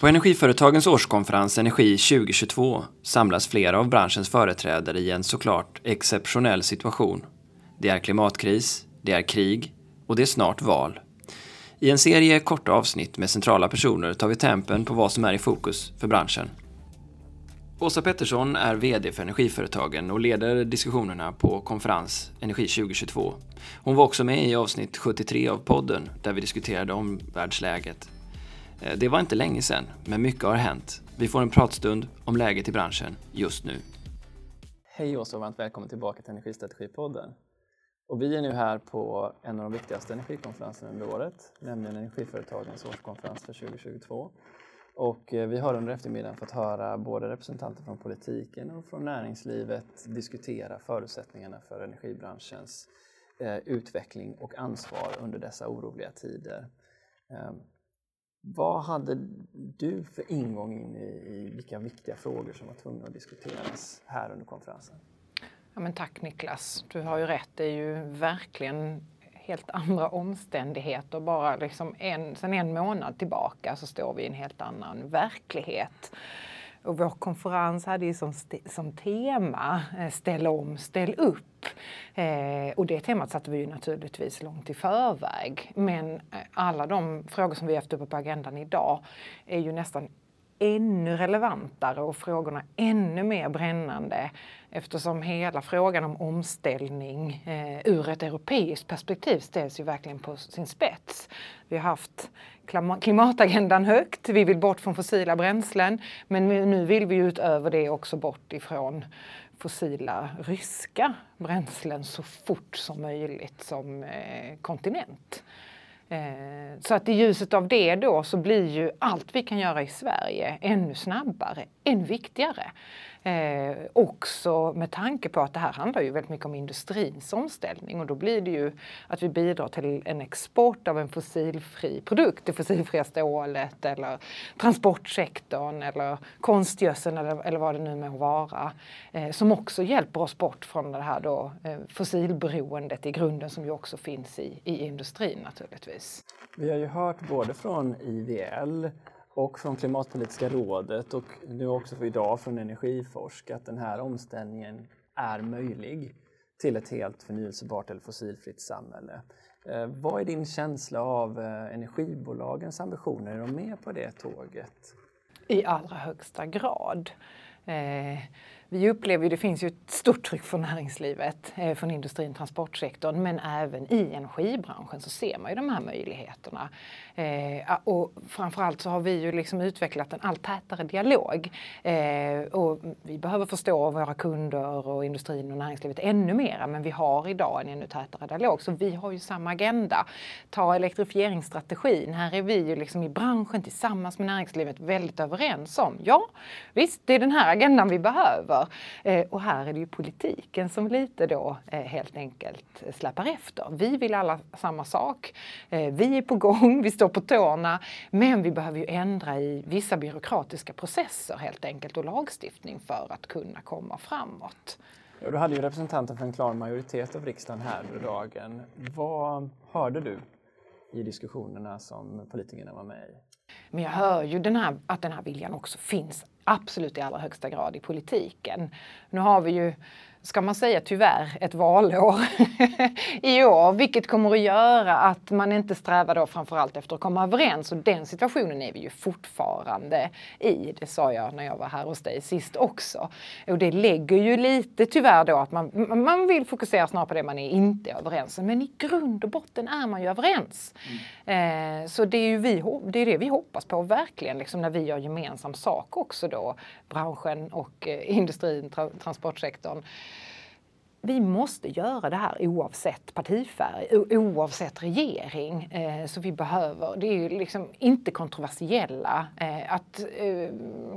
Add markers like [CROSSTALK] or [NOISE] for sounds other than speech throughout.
På Energiföretagens årskonferens Energi 2022 samlas flera av branschens företrädare i en såklart exceptionell situation. Det är klimatkris, det är krig och det är snart val. I en serie korta avsnitt med centrala personer tar vi tempen på vad som är i fokus för branschen. Åsa Pettersson är VD för Energiföretagen och leder diskussionerna på konferens Energi 2022. Hon var också med i avsnitt 73 av podden där vi diskuterade omvärldsläget. Eh, det var inte länge sedan, men mycket har hänt. Vi får en pratstund om läget i branschen just nu. Hej och och varmt välkommen tillbaka till Energistrategipodden. Och vi är nu här på en av de viktigaste energikonferenserna under året, nämligen Energiföretagens årskonferens för 2022. Och eh, vi har under eftermiddagen fått höra både representanter från politiken och från näringslivet diskutera förutsättningarna för energibranschens eh, utveckling och ansvar under dessa oroliga tider. Ehm, vad hade du för ingång in i, i vilka viktiga frågor som var tvungna att diskuteras här under konferensen? Ja, men tack Niklas, du har ju rätt. Det är ju verkligen helt andra omständigheter. Bara liksom en, sen en månad tillbaka så står vi i en helt annan verklighet. Och vår konferens hade ju som, som tema eh, Ställ om, ställ upp. Eh, och det temat satte vi ju naturligtvis långt i förväg. Men eh, alla de frågor som vi haft uppe på agendan idag är ju nästan ännu relevantare och frågorna ännu mer brännande eftersom hela frågan om omställning eh, ur ett europeiskt perspektiv ställs ju verkligen på sin spets. Vi har haft klimatagendan högt, vi vill bort från fossila bränslen men nu vill vi utöver det också bort ifrån fossila ryska bränslen så fort som möjligt som eh, kontinent. Eh, så att i ljuset av det då så blir ju allt vi kan göra i Sverige ännu snabbare, ännu viktigare. Eh, också med tanke på att det här handlar ju väldigt mycket om industrins omställning och då blir det ju att vi bidrar till en export av en fossilfri produkt, det fossilfria stålet eller transportsektorn eller konstgödseln eller, eller vad det nu må vara. Eh, som också hjälper oss bort från det här då, eh, fossilberoendet i grunden som ju också finns i, i industrin naturligtvis. Vi har ju hört både från IVL och från Klimatpolitiska rådet och nu också för idag från Energiforsk att den här omställningen är möjlig till ett helt förnyelsebart eller fossilfritt samhälle. Eh, vad är din känsla av eh, energibolagens ambitioner? Är de med på det tåget? I allra högsta grad. Eh, vi upplever ju, det finns ju ett stort tryck från näringslivet, eh, från industrin, transportsektorn, men även i energibranschen så ser man ju de här möjligheterna. Eh, och framförallt så har vi ju liksom utvecklat en allt tätare dialog. Eh, och vi behöver förstå våra kunder och industrin och näringslivet ännu mer. men vi har idag en ännu tätare dialog. Så vi har ju samma agenda. Ta elektrifieringsstrategin, här är vi ju liksom i branschen tillsammans med näringslivet väldigt överens om, ja visst, det är den här agendan vi behöver för. Eh, och här är det ju politiken som lite då eh, helt enkelt släpar efter. Vi vill alla samma sak. Eh, vi är på gång, vi står på tårna, men vi behöver ju ändra i vissa byråkratiska processer helt enkelt och lagstiftning för att kunna komma framåt. Ja, du hade ju representanter för en klar majoritet av riksdagen här under dagen. Vad hörde du i diskussionerna som politikerna var med i? Men jag hör ju den här, att den här viljan också finns absolut i allra högsta grad i politiken. Nu har vi ju ska man säga tyvärr, ett valår [LAUGHS] i år, vilket kommer att göra att man inte strävar då framförallt efter att komma överens och den situationen är vi ju fortfarande i. Det sa jag när jag var här hos dig sist också. Och det lägger ju lite tyvärr då att man, man vill fokusera snarare på det man är inte överens om. Men i grund och botten är man ju överens. Mm. Eh, så det är ju vi, det, är det vi hoppas på verkligen, liksom när vi gör gemensam sak också då, branschen och eh, industrin, tra transportsektorn vi måste göra det här oavsett partifärg, oavsett regering. Eh, så vi behöver, det är ju liksom inte kontroversiella, eh, att eh,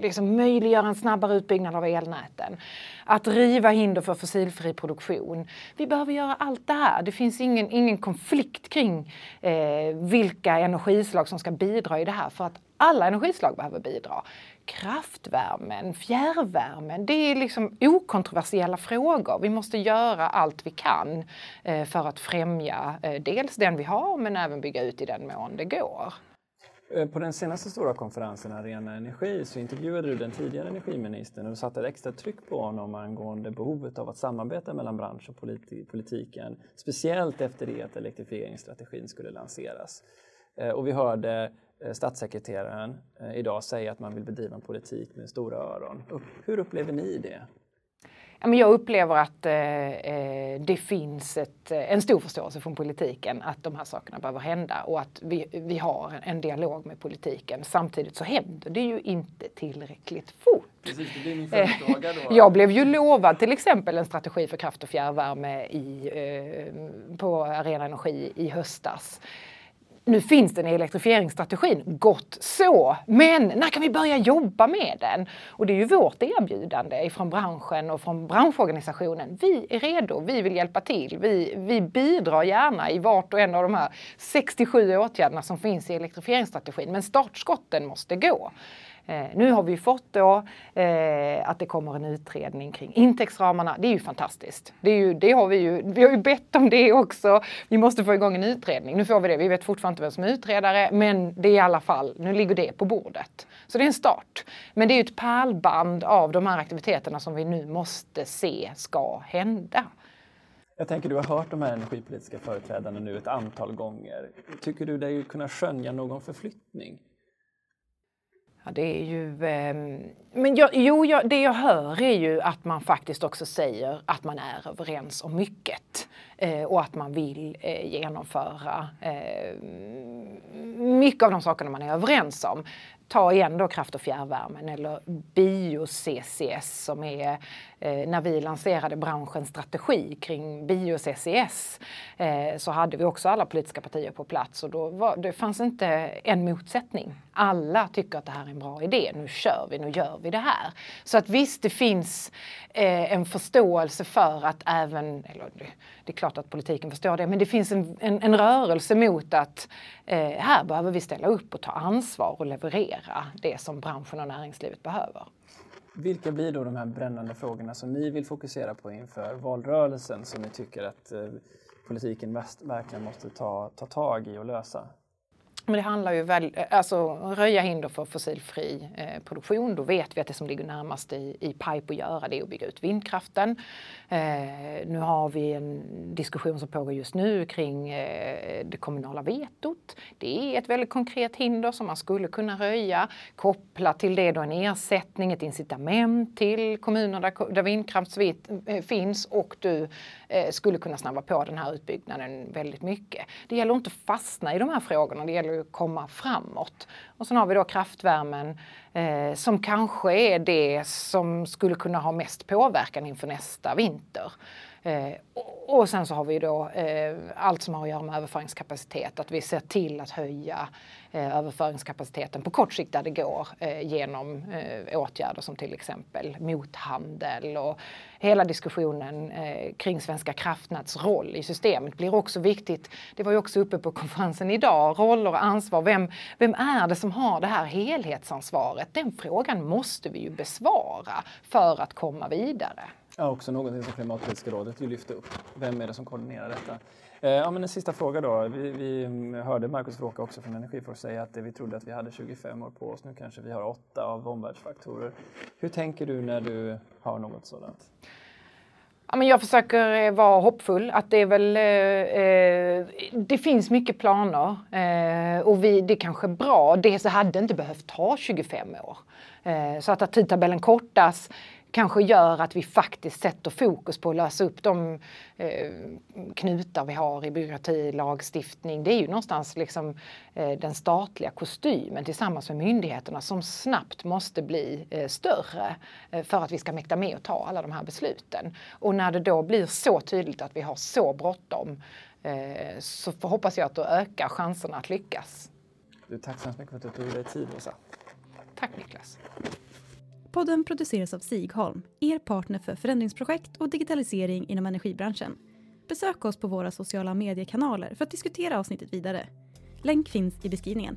liksom möjliggöra en snabbare utbyggnad av elnäten, att riva hinder för fossilfri produktion. Vi behöver göra allt det här. Det finns ingen, ingen konflikt kring eh, vilka energislag som ska bidra i det här för att alla energislag behöver bidra kraftvärmen, fjärrvärmen, det är liksom okontroversiella frågor. Vi måste göra allt vi kan eh, för att främja eh, dels den vi har men även bygga ut i den mån det går. Eh, på den senaste stora konferensen Arena Energi så intervjuade du den tidigare energiministern och satte ett extra tryck på honom angående behovet av att samarbeta mellan bransch och politiken, speciellt efter det att elektrifieringsstrategin skulle lanseras. Eh, och vi hörde eh, statssekreteraren idag säga att man vill bedriva en politik med stora öron. Hur upplever ni det? Jag upplever att eh, eh, det finns ett, eh, en stor förståelse från politiken att de här sakerna behöver hända och att vi, vi har en dialog med politiken. Samtidigt så händer det ju inte tillräckligt fort. Precis, det blir min då. Jag blev ju lovad till exempel en strategi för kraft och fjärrvärme i, på Arena Energi i höstas nu finns den i elektrifieringsstrategin, gott så. Men när kan vi börja jobba med den? Och det är ju vårt erbjudande från branschen och från branschorganisationen. Vi är redo, vi vill hjälpa till. Vi, vi bidrar gärna i vart och en av de här 67 åtgärderna som finns i elektrifieringsstrategin. Men startskotten måste gå. Eh, nu har vi fått då eh, att det kommer en utredning kring intäktsramarna. Det är ju fantastiskt. Det, är ju, det har vi, ju, vi har ju bett om det också. Vi måste få igång en utredning. Nu får vi det. Vi vet fortfarande inte vem som är utredare, men det är i alla fall, nu ligger det på bordet. Så det är en start. Men det är ju ett pärlband av de här aktiviteterna som vi nu måste se ska hända. Jag tänker du har hört de här energipolitiska företrädarna nu ett antal gånger. Tycker du dig kunna skönja någon förflyttning? Ja, det är ju... Eh, men jag, jo, jag, det jag hör är ju att man faktiskt också säger att man är överens om mycket eh, och att man vill eh, genomföra eh, mycket av de sakerna man är överens om ta igen då kraft och fjärrvärmen eller bio-CCS som är eh, när vi lanserade branschens strategi kring bio-CCS eh, så hade vi också alla politiska partier på plats och då var, det fanns inte en motsättning. Alla tycker att det här är en bra idé. Nu kör vi, nu gör vi det här. Så att visst, det finns eh, en förståelse för att även, eller det, det, är klart att politiken förstår det, men det finns en, en, en rörelse mot att eh, här behöver vi ställa upp och ta ansvar och leverera det som branschen och näringslivet behöver. Vilka blir då de här brännande frågorna som ni vill fokusera på inför valrörelsen som ni tycker att eh, politiken verkligen måste ta, ta tag i och lösa? Men det handlar ju väl, eh, alltså röja hinder för fossilfri eh, produktion. Då vet vi att det som ligger närmast i, i pipe att göra det är att bygga ut vindkraften. Eh, nu har vi en diskussion som pågår just nu kring eh, det kommunala vetot. Det är ett väldigt konkret hinder som man skulle kunna röja. Kopplat till det då en ersättning, ett incitament till kommuner där, där vindkraft eh, finns och du eh, skulle kunna snabba på den här utbyggnaden väldigt mycket. Det gäller att inte fastna i de här frågorna. Det gäller komma framåt. Och sen har vi då kraftvärmen eh, som kanske är det som skulle kunna ha mest påverkan inför nästa vinter. Eh, och sen så har vi då eh, allt som har att göra med överföringskapacitet, att vi ser till att höja eh, överföringskapaciteten på kort sikt där det går genom åtgärder som till exempel mothandel och hela diskussionen kring Svenska kraftnäts roll i systemet blir också viktigt. Det var ju också uppe på konferensen idag, roller och ansvar. Vem, vem är det som har det här helhetsansvaret? Den frågan måste vi ju besvara för att komma vidare. Ja, också någonting som Klimatpolitiska rådet vill lyfta upp. Vem är det som koordinerar detta? Eh, ja, men en sista fråga då. Vi, vi hörde Markus Wråke också från Energiforsk säga att vi trodde att vi hade 25 år på oss. Nu kanske vi har åtta av omvärldsfaktorer. Hur tänker du när du har något sådant? Ja, men jag försöker eh, vara hoppfull. Att det, är väl, eh, eh, det finns mycket planer eh, och vi, det är kanske är bra. Det hade inte behövt ta 25 år. Eh, så att, att tidtabellen kortas kanske gör att vi faktiskt sätter fokus på att lösa upp de eh, knutar vi har i byråkrati, lagstiftning. Det är ju någonstans liksom, eh, den statliga kostymen tillsammans med myndigheterna som snabbt måste bli eh, större för att vi ska mäkta med att ta alla de här besluten. Och när det då blir så tydligt att vi har så bråttom så hoppas jag att då ökar chanserna att lyckas. Du, tack så mycket för att du tog dig tid, Åsa. Tack Niklas. Podden produceras av Sigholm, er partner för förändringsprojekt och digitalisering inom energibranschen. Besök oss på våra sociala mediekanaler för att diskutera avsnittet vidare. Länk finns i beskrivningen.